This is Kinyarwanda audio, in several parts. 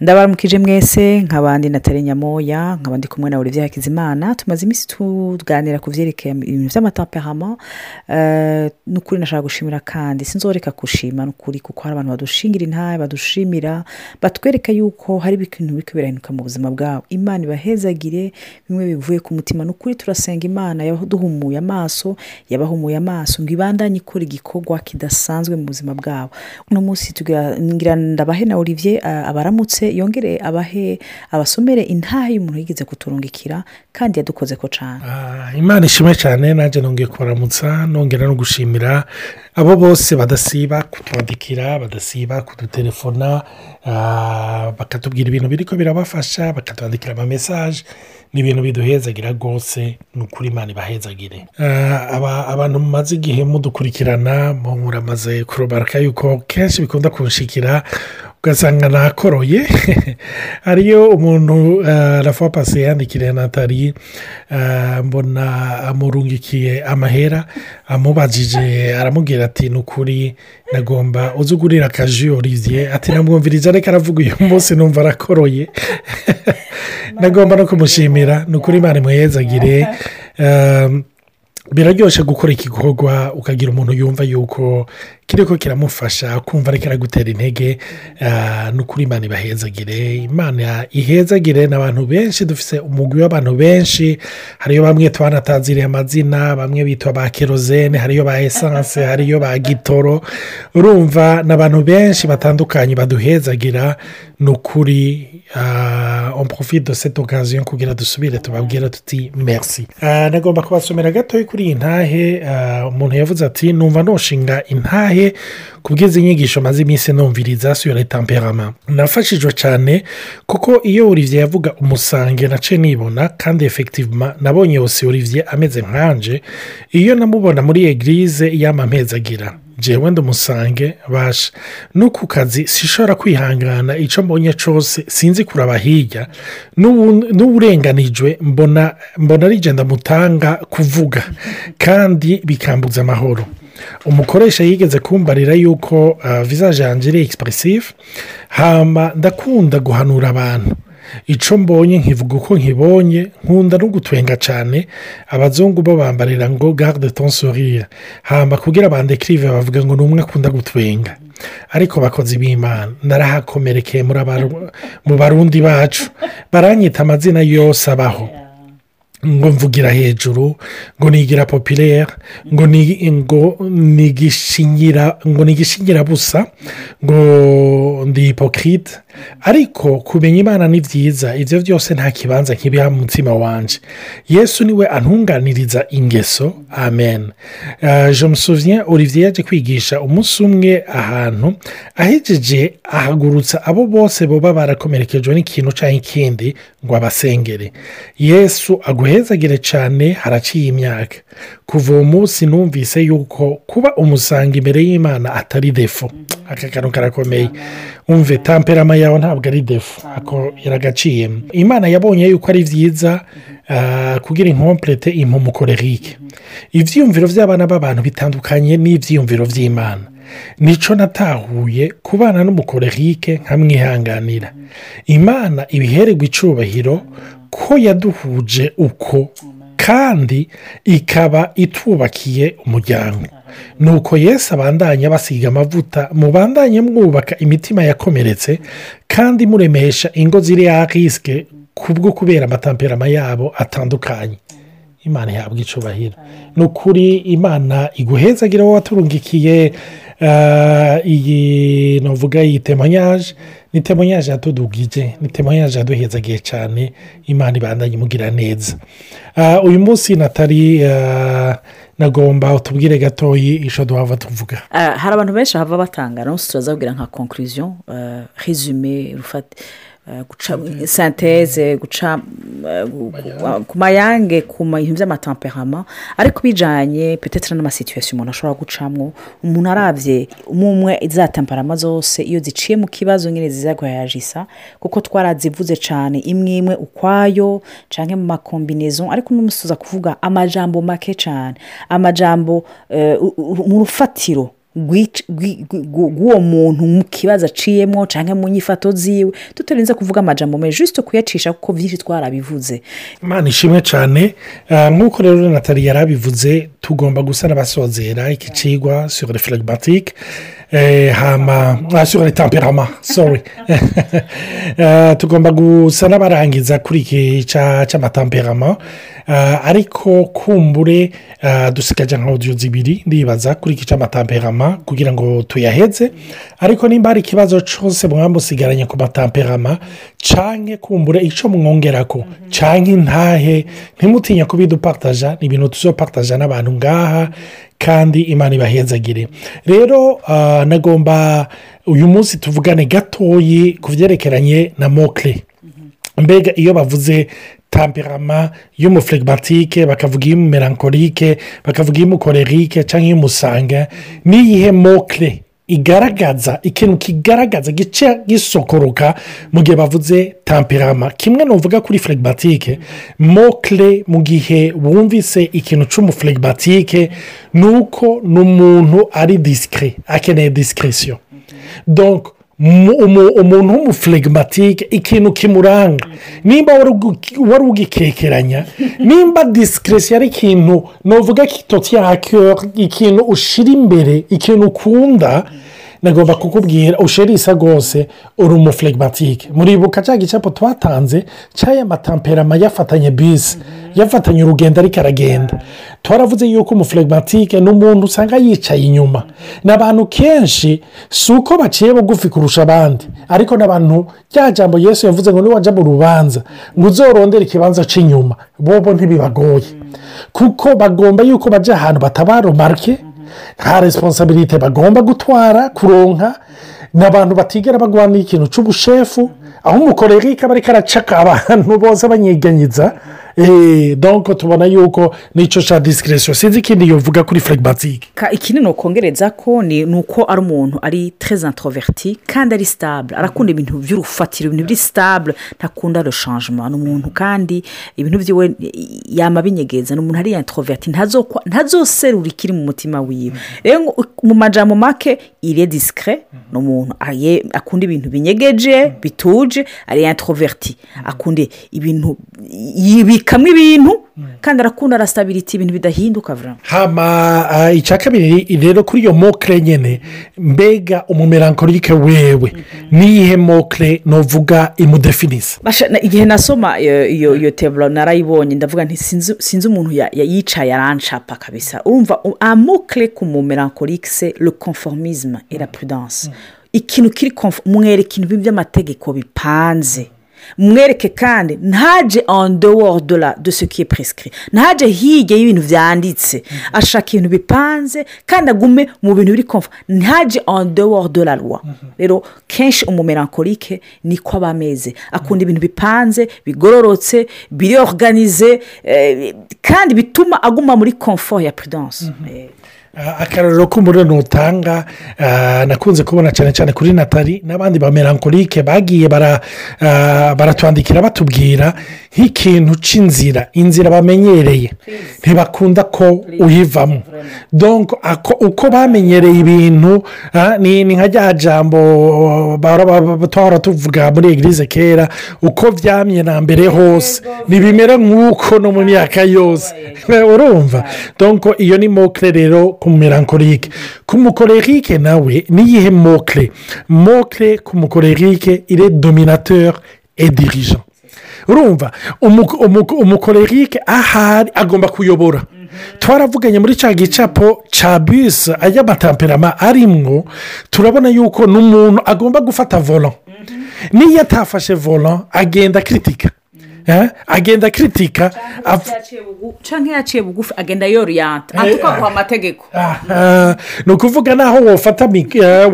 ndabaramukije mwese nk'abandi natali nyamoya nkaba ndi kumwe na olivier hakizimana tumaze iminsi tuganira ku byerekeye ibintu by'amataperama ni ukuri nashaka gushimira kandi sinzoreka gushima ni ukuri kuko hari abantu badushingira intaye badushimira batwereka yuko hari ibintu biri birahinduka mu buzima bwabo. Imana ibahezagire bimwe bivuye ku mutima. Ni ukuri turasenga imana yabaduhumuye amaso yabahumuye amaso ngo ibandanye ikora igikorwa kidasanzwe mu buzima bwabo. Uno munsi tugira ndabahe na olivier abaramutse yongere abahe abasomere intahe y'umuntu yigeze kuturungikira kandi yadukoze ko cyane imana ishimwe cyane nanjye nongeye kubaramutsa nongera no gushimira abo bose badasiba kutwandikira badasiba kudutelefona bakatubwira ibintu biri ko birabafasha bakatwandikira amamesaje ni ibintu biduhezagira rwose ni ukuri imana ibahezagire. Abantu mumaze igihe mudukurikirana muramaze kurubaraka yuko kenshi bikunda kunshikira ugasanga nakoroye hariyo umuntu rafa pasi yandikiriye natali mbona amurungikiye amahera amubajije aramubwira ati ni ukuri nagomba uzi ugurira akaji olivier. Ati namwumviriza ariko aravuga uyu munsi numva arakoroye. Nagomba no kumushimira. Ni ukuri imana imuhezagire biraryoshye gukora igikorwa ukagira umuntu yumva yuko kiriko kiramufasha kumva ariko aragutera intege ni ukuri imana ibahezagire. Imana ihezagire ni abantu benshi dufite umugwi w'abantu benshi. Hariyo bamwe twanataziriye amazina bamwe bitwa ba kerozene hariyo ba esanse hariyo ba gitoro. Urumva ni abantu benshi batandukanye baduhezagira. Ni ukuri profite de cette occasion kugira dusubire tubabwira tuti merci. Nagomba kubasomera gatoya kuri iyi ntahe umuntu yavuze ati numva noshinga intahe ku bw'izi nyigisho maze iminsi numviriza suyore tamperama nafashijwe cyane kuko iyo olivier yavuga umusange nace nibona kandi efekitivuma nabonye yose olivier ameze nkanje iyo namubona muri egirize y'amampezagira jewe ndumusange basha no ku kazi sishobora kwihangana icyo mbonye cyose sinzi kuraba hirya n'uburenganijwe mbona mbona rigenda mutanga kuvuga kandi bikambuza amahoro. Umukoresha yigeze kumbarira yuko vizaje yanjye iri egisipuresive hamba ndakunda guhanura abantu. Icyo mbonye nkivuga uko nkibonye nkunda no gutwenga cyane abazungu bo bambarira ngo garde tonsoriye hamba kugira bandekirive bavuga ngo ni umwe akunda gutwenga. Ariko bakoze ibimana narahakomerekeye mu barundi bacu. Baranyita amazina yose abaho. Ngo mvugira hejuru ngo nigira popirere ngo nigishingira busa ngo ndi hipokirite ariko kumenya imana ni byiza ibyo byose nta kibanza kibiha mu mutima wanjye yesu ni we antunganiriza ingeso amen. Jemusuvye olivier yaje kwigisha umunsi umwe ahantu ahejeje ahagurutsa abo bose baba barakomerekejwe n'ikintu cyangwa ikindi ngo abasengere. Yesu aguhezagire cyane haraciye imyaka. Kuva uwo munsi numvise yuko kuba umusanga imbere y'imana atari defo aka kantu karakomeye. Umve tamperama yawe ntabwo ari defo ako iragaciyemo imana yabonye yuko ari byiza kugira inkomperete impumukorerike ibyiyumviro by'abana b'abantu bitandukanye n'ibyiyumviro by'imana ni cyo natahuye kubana n'umukorerike nkamwihanganira. Imana ibihererwa icubahiro ko yaduhuje uko kandi ikaba itubakiye umuryango. Nuko Yesu abandanya basiga amavuta mubandanye mwubaka imitima yakomeretse kandi muremesha ingo ziri risike kubwo kubera amatamperama yabo atandukanye. Imana ihabwa icubahiro. Ni ukuri imana iguhezagira wowe waturungikiye iyi navuga iyi temonyaje ni temonyaje yatudugije ni temonyaje yaduhezagiye cyane. Imana ibandanye imugira neza. Uyu munsi natali nagomba utubwire gatoyi isho duhava tuvuga. Hari abantu benshi bava batanga nawe turazabwira nka konkuriziyo rezume rufate guca santeze guca ku mayange. ku bintu by'amatamperama ariko bijyanye petetera n'amasituwesiyo umuntu ashobora gucamo umuntu arabye umwe za temperama zose iyo ziciye mu kibazo nyine ziza guhayajisa kuko twarazivuze cyane imwe imwe ukwayo cyangwa mu makombinezo ariko n'umusoza kuvuga amajambo make cyane amajambo mu rufatiro. Rw'uwo muntu mu kibazo aciyemo cyangwa mu nyifato ziwe tutarinze kuvuga amajambo menshi jisite kuyacisha kuko byinshi twarabivuze. Imana ishimwe cyane Ah, nk'uko rero natali yari abivuze tugomba gusa n'abasozera iki kigwa sur le eh, hama. Ah, temperament sorry. Ah, tugomba gusa n'abarangiza kuri iki c'amatemperament Ah, ariko kumbure dusigaje nka odiyo zibiri ndibaza kuri iki c'amatemperament kugira ngo tuyaheze. Ariko nimba hari ikibazo cyose mwamusigaranye ku matemperament canke kumbure icyo mwongerako canke intahe ntimutinye kubidupataja ni ibintu tuzopataja n'abantu ngaha kandi imana ibahezagire rero ah, nagomba uyu munsi tuvugane gatoyi ku byerekeranye na mokire mbega iyo bavuze tamperama y'umuflegmatike bakavuga iy'umumelankolike bakavuga iy'umukorerike cyangwa iy'umusanga n'iyihe mokire igaragaza ikintu kigaragaza gice gisokoroka mu gihe bavuze tamperama kimwe nuvuga kuri flegmatike mokire mu gihe wumvise ikintu cy'umuflegmatike ni uko ni umuntu ari disikire akeneye disikirisiyo umuntu w'umuflegmatike ikintu kimuranga. Nimba wari ugikekeranya nimba disikirisiyo ari ikintu nuvuga kitoti yakyo ikintu ushyira imbere ikintu ukunda nagomba kukubwira usherisa rwose uri umuflegmatike muribuka cya gicapo twatanze cy'aya matamperama yafatanye bisi. Yafatanye urugendo ariko aragenda. Twaravuze yuko umuflegmatike ni umuntu usanga yicaye inyuma. Ni abantu kenshi si uko baciye bugufi kurusha abandi. Ariko n'abantu rya jambo yesu yavuze ngo niwajya mu rubanza ngo uzorondere ikibanza cy'inyuma bobo ntibibagoye. Kuko bagomba yuko bajya ahantu batabarumarike nta resiponsabirite bagomba gutwara kuronka ni abantu batigera bagwana ikintu cy'ubushefu aho umukorerike aba ariko aracaka abantu bose banyiganyiza eee donko tubona yuko n'icyo cya disikirisiyo sinzi ikindi yovuga kuri flegmatike Ka- ikindi ni ukongereza ko ni uko ari umuntu ari tereze introverti kandi ari sitabule arakunda ibintu by'urufatiro ibintu biri sitabule ntakunda rushanjima ni umuntu kandi ibintu byiwe yama binyegeza. Ni umuntu ari introverti. Ntazoserura ikiri mu mutima wiwe. Rero mu majambo make ire disikire ni umuntu akunda ibintu binyegeje bituje ari introverti. Akunda ibintu yibikamo ibintu kandi arakunda arastabiriti ibintu bidahinduka ah, icya kabiri rero kuri iyo mokire nyine mbega umumelankolike wewe. Niyihe mokire nuvuga na- igihe nasoma iyo- iyo teburo narayibonye ndavuga nti sinzi umuntu ya- ya- yicaye arancapa kabisa. Urumva amokire ku mumelankolike se le conformisme et la prudence. Ikintu kiri mwereka ibintu by'amategeko bipanze. Mwereke kandi ntaje en dehors de la de ce qui est prescrit. Ntaje hirya y'ibintu byanditse ashaka ibintu bipanze kandi agume mu bintu biri komfa ntaje en dehors de la loi. Rero kenshi umumelankolike niko aba ameze. Akunda ibintu bipanze bigororotse biri organize eh, kandi bituma aguma muri confort ya prudence. Eh, Ah, akarorero k'umuriro utanga ah, nakunze kubona cyane cyane kuri natali n'abandi ba melankolike bagiye ah, baratwandikira batubwira nk'ikintu cy'inzira inzira bamenyereye. Ntibakunda ko uyivamo. Uko bamenyereye ibintu ni nka rya jambo bahora tuvuga muri egirize kera uko byamye na mbere hose. Ntibimera nk'uko no mu myaka yose. Urumva? Iyo ni mokire rero ku melankolike ku mukorerike nawe niyihe mokire mokire ku mukorerike ire dominateur et dirigeant. Urumva umu- umu- umukorerike ahari agomba kuyobora. Twaravuganye muri cya gicapo cya bisi ay'amatamperama arimwo turabona yuko n'umuntu agomba gufata volant. N'iyo atafashe volant agenda akiritika Eh, agenda akiritika av- cyangwa yaciye bugufi agenda yoriyanta atukaguha amategeko Ah, ni ukuvuga naho wofata eh,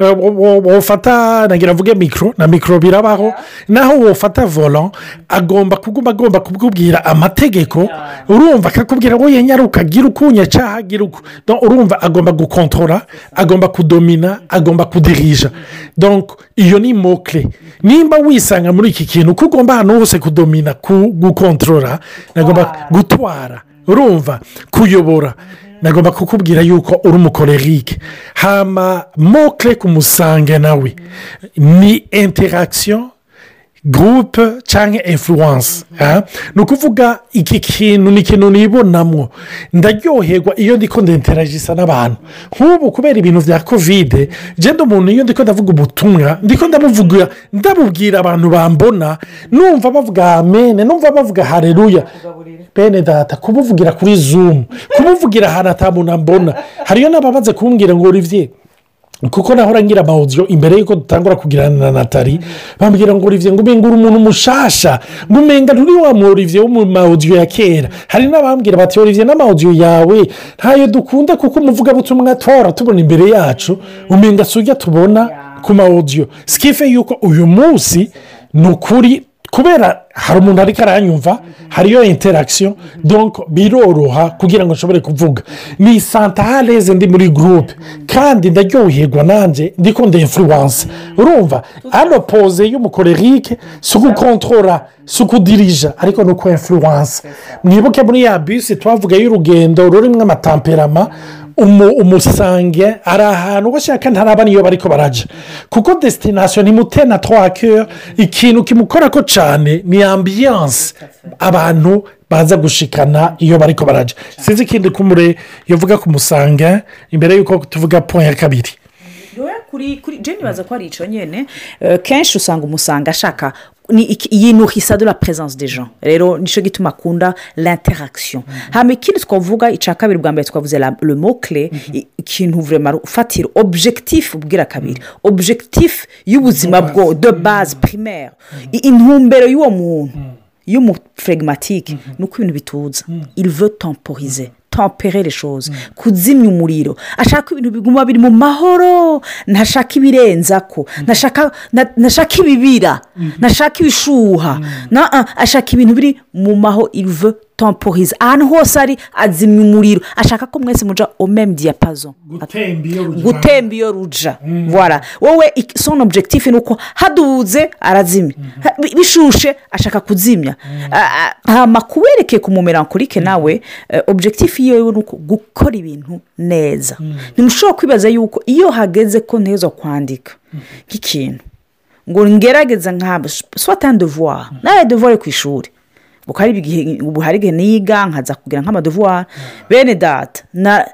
eh, nagira mvuge mikoro na mikoro birabaho naho wofata volant agomba kuguma agomba kukubwira amategeko. Urumva akakubwira ngo yenyaruka gira ukunya cyaha gira uku urumva agomba gukontorora agomba kudomina agomba kudirija. Iyo ni mokire nimba wisanga muri iki kintu ko ugomba ahantu hose kudomina ku- gukontorora nagomba gutwara. urumva kuyobora. Nagomba kukubwira yuko uri umukorerike hama mokire ku musange nawe. Ni interakisiyo gurupe cyangwa influence ni ukuvuga iki kintu ni ikintu nibonamo. Ndaryoherwa iyo ndi ndenteragisa n'abantu. Nk'ubu kubera ibintu bya kovide genda umuntu iyo ndi ndavuga ubutumwa ndiko ndamuvuga ndabubwira abantu bambona numva bavuga amene numva bavuga hareruya bene data kumuvugira kuri zumu kumuvugira ahantu atamuntu ambona. Hariyo n'abamaze kumbwira ngo urivye kuko nahora ngira amawudiyo imbere y'uko dutangura kugirana na natali bambwira ngo urivye ngo umenga uri umuntu mushasha. Ngo umenga nturi wa mwurivye wo mu mawudiyo ya kera. Hari n'abambwira bati urivye n'amawudiyo yawe ntayo dukunda kuko umuvugabutumwa tora tubona imbere yacu. Umenga si ujya tubona ku mawudiyo sikife yuko uyu munsi ni ukuri kubera hari umuntu ariko aranyumva hariyo interakisiyo donko biroroha kugira ngo nshobore kuvuga. Ni santareze ndi muri gurupe kandi ndaryoherwa nanjye ndikunda influence. Urumva? Hano poze y'umukorerike si ugukontorora si ukudirija ariko ni uku influence. Mwibuke muri ya bisi twavuga y'urugendo rurimo amatamperama umusange ari ahantu bashaka ntaraba niyo bariko barajya kuko desitinasiyo ntimutena twakera ikintu kimukora ko cyane ni ambiyanse abantu baza gushikana iyo bariko barajya sinzi ikindi kumure yavuga ku musange imbere y'uko tuvuga po ya kabiri. Kuri kuri jeni baza ko ari icyo nyine kenshi usanga umusanga ashaka yinuhisa de la présence de gens. Rero ni cyo gituma akunda l'interakisiyo hano ikindi twavuga icya kabiri bwa mbere twavuze le mokire ikintu vurema ufatira objectif ubwira kabiri. Objectif y'ubuzima bwo de base primaire. Intumbero y'uwo muntu y'umufregimatike ni uko ibintu bituza. Il veut temporize tempere reshoze kuzimya umuriro. Ashaka ibintu biguma biri mu mahoro ntashaka ibirenza ko ntashaka ibibira ntashaka ibishuha. Ashaka ibintu biri mu mahoro irive temporize ahantu hose ari azimya umuriro ashaka ko mwese muja omemu diyapazo gutemba iyo ruja. Wowe soni objectif ni uko haduze arazimya. Bishushe ashaka kuzimya. Kubereke ku mumerankurike nawe objectif yiwe ni uko gukora ibintu neza. Ntimushobora kwibaza yuko iyo hageze ko nteza kwandika nk'ikintu ngo ngerageza nka swata devuwari nawe devuwari ku ishuri. Ubu hari igihe niga nkaza kugira nk'amadevuwari bene data na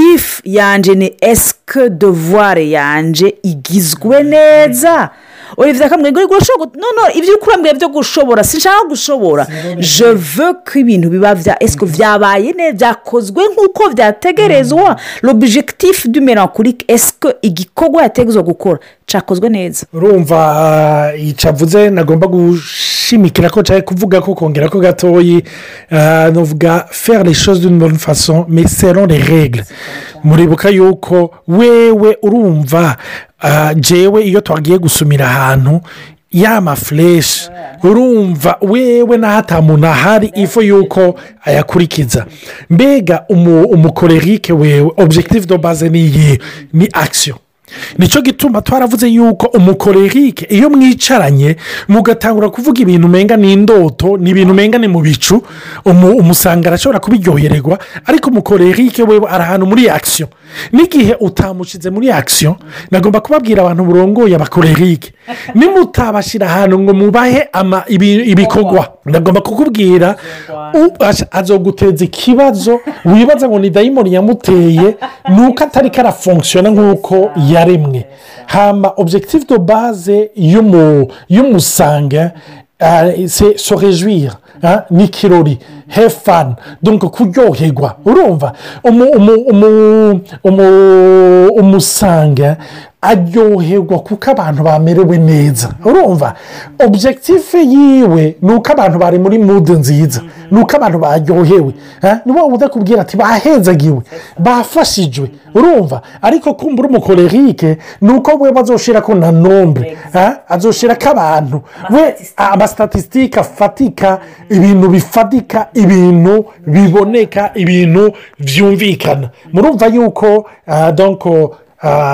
objectif yanjye ni esike devuwari yanjye igizwe neza? Uriya kamwe ngo noneho ibyo ukura mbere byo gushobora. Sinshaka gushobora. Je veux ko ibintu biba bya esike byabaye neza byakozwe nk'uko byategerezwa l'objectif du melancholique esike igikorwa yategetswe gukora? Cyakozwe neza. Urumva icyavuze nagomba gushimikira ko cyari kuvuga ko kongera ko gatoyi. Nuvuga faire les choses d'une bonne façon muribuka yuko wewe urumva jewe iyo twagiye gusumira ahantu ya mafureshi urumva wewe n'aho muntu ahari ifu yuko ayakurikiza. Mbega umukorerike wewe. Objectif de base ni iyi? Ni akisiyo ni cyo gituma twaravuze yuko umukorerike iyo mwicaranye mugatangura kuvuga ibintu umenga ni indoto ni ibintu umenga ni mu bicu umusanga arashobora kubiryohererwa ariko umukorerike we ari ahantu muri akisiyo n'igihe utamushyize muri akisiyo nagomba kubabwira abantu burongoye abakorerike nimutabashyira ahantu ngo mubahe ibikorwa. Nagomba kukubwira azoguteza ikibazo wibaza ngo ni dayimoni yamuteye ni uko atari karafongisiona nk'uko yaremwe. Hamba objectif de base y'umusanga sorejwira ni ikirori hefani donko kuryoherwa urumva? Umusanga aryoherwa kuko abantu bamerewe neza. Urumva? Objective yiwe ni uko abantu bari muri mudu nziza. Ni uko abantu baryohewe. Ni wowe udakubwira ati bahenzagiwe. Bafashijwe. Urumva? Ariko kumbura umukorerike ni uko we bazoshira ko na nombre. Azoshira ko abantu. We amasitatisitike afatika ibintu bifatika ibintu biboneka ibintu byumvikana murumva yuko donko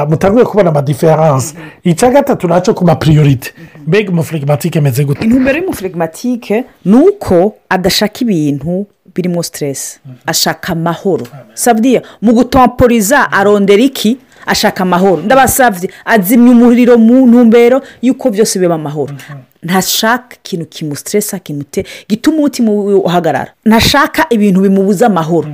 mutanguye kubona amadiferanse icya gatatu na cyo ku mapiriyorite mbega umufirigimatike ameze gute? Intumbero y'umufirigimatike ni uko adashaka ibintu birimo siteresi ashaka amahoro. Sabdiya mu gutomporiza arondera iki? Ashaka amahoro. Ndabasabye azimya umuriro mu ntumbero y'uko byose biba amahoro. Ntashaka ikintu kimusiteresa kimute gituma umutima we uhagarara. Ntashaka ibintu bimubuza amahoro.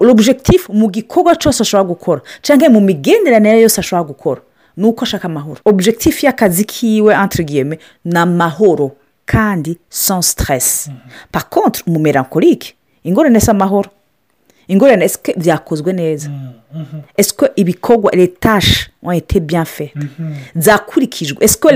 Objectif mu gikorwa cyose ashobora gukora cyangwa mu migenderanire yose ashobora gukora ni uko ashaka amahoro. Objectif y'akazi kiwe antirigiyeme ni amahoro kandi sans stress. Par contre umumerankorike ingorane si amahoro ingorane byakozwe neza? Esike ibikorwa retashe wahite biyanfe zakurikijwe. Esike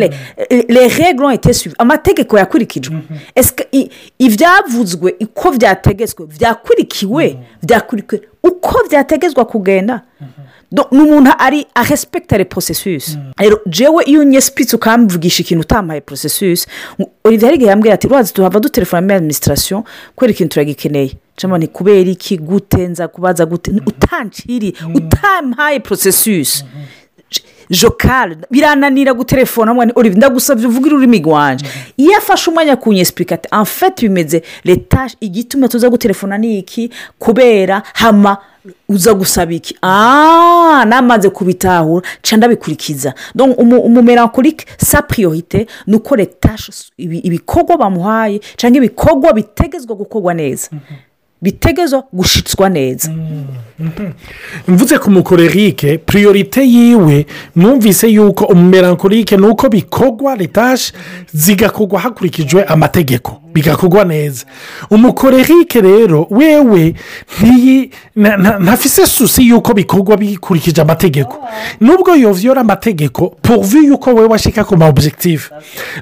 le regre wahite suivi amategeko yakurikijwe. Esike ibyavuzwe uko byategetswe byakurikiwe byakurikiwe uko byategetswa kugenda? Ni umuntu ari arespekitare porosesisi rero jewe iyo unyesipitse ukamvugisha ikintu utampaye porosesisi olivier igihe yambwira ati rwazi tuhava dutelefona muri adiminisitirasiyo kubera ikintu turagikeneye. Ni kubera iki gute? Nza kubaza gute utanciriye utampaye porosesisi jokari birananira gutelefona olivier ndagusabye uvuge ururimi rwanje. Iyo afashe umwanya ku nyesipurika ati amfete bimeze leta igituma tuza gutelefona ni iki? Kubera hama uza gusaba iki? Aaa namaze kubitahura nca ndabikurikiza. Umumerankorike sa priorite ni uko leta ibikorwa bamuhaye cyangwa ibikorwa bitegezwa gukorwa neza. Bitegezwa gushitswa neza. Mvuze ku mukorerike priorite yiwe mwumvise yuko umumerankorike ni uko bikorwa letashe zigakorwa hakurikijwe amategeko. Bigakorwa neza. Umukorerike rero wewe ntafise susi yuko bikorwa bikurikije amategeko. Nubwo yovyora amategeko poruvi yuko wowe washika ku ma objectif.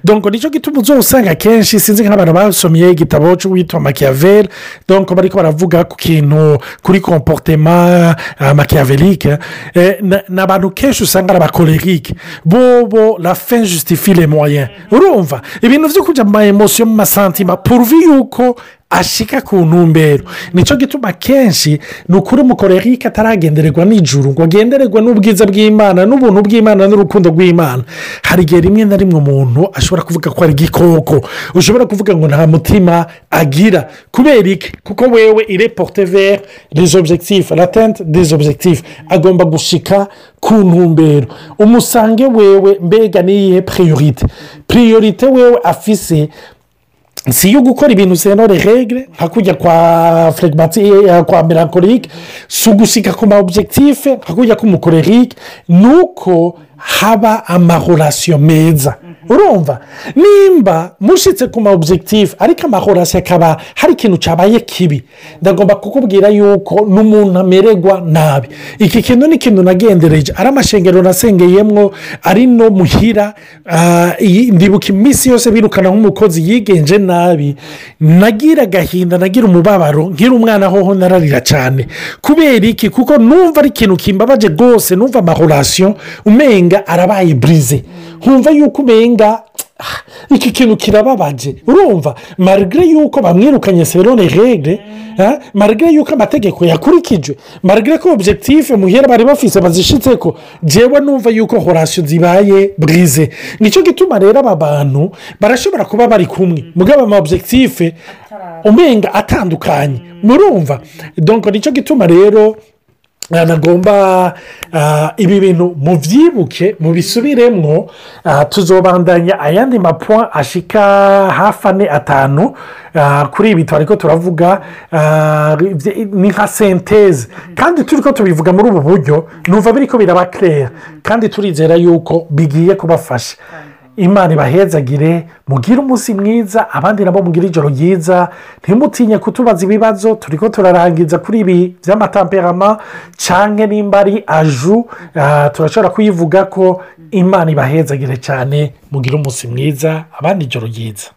Donc ni cyo gituma uzosanga akenshi sinzi nk'abantu basomye igitabo cy'uwitwa makiyaveri donc bariko baravuga ku kintu kuri komporutema makiyaverike ni abantu kenshi usanga ari abakorerike bobo la fin justifie le moyen urumva? Ibintu byo kujya mu ma emosiyo mu masantima poruvi yuko ashika ku ntumbero. Nicyo gituma kenshi ni ukuri umukorerike ataragendererwa nijoro ngo agendererwe n'ubwiza bw'imana n'ubuntu bw'imana n'urukundo rw'imana. Hari igihe rimwe na rimwe umuntu ashobora kuvuga ko ari igikoko. Ushobora kuvuga ngo nta mutima agira. Kubera iki? Kuko wewe ireporte veri les objectifs. Latente des objectifs. Agomba gushika ku ntumbero. Umusange wewe mbega niyihe priorite priorite wewe afise si iyo gukora ibintu senore regre nka kujya kwa flegmati kwa melancholique si ugushyika ku ma objectif nka kujya k'umukorerike ni uko haba amahorasiyo meza. Urumva? Nimba mushyitse ku ma objectif ariko amahorasiyo akaba hari ikintu cyabaye kibi. Ndagomba kukubwira yuko n'umuntu amererwa nabi. Iki kintu ni ikintu nagendereje. Ari amashengero nasengeyemo ari no muhira ndibuka iminsi yose birukana nk'umukozi yigenje nabi. Nagira agahinda nagira umubabaro nkiri umwana hoho nararira cyane kubera iki? Kuko numva ari ikintu kimbabaje rwose numva amahorasiyo umenga arabaye burize nkumva yuko umenga iki kintu kirababaje. Urumva marigare yuko bamwirukanye serone regre marigare yuko amategeko yakurikijwe marigare ko objective muhera bari bafise bazishyitse ko jewe numva yuko horasiyo zibaye burize ni cyo gituma rero aba bantu barashobora kuba bari kumwe. Mugabo ama objective umenga atandukanye. Murumva. Donko ni cyo gituma rero nagomba ibi bintu mubyibuke mubisubiremo tuzobandanya ayandi mapuwa ashika hafi ane atanu kuri ibi twari ko turavuga ni nka senteze kandi turi ko tubivuga muri ubu buryo numva biri ko biraba kereya kandi turizera yuko bigiye kubafasha. Imana ibahezagire mugire umunsi mwiza abandi nabo mugire ijoro ryiza. Ntimutinye kutubaza ibibazo turi ko turarangiza kuri ibi by'amatamperama cyangwa nimba ari aju. Turashobora kuyivuga ko imana ibahezagire cyane mugire umunsi mwiza abandi ijoro ryiza.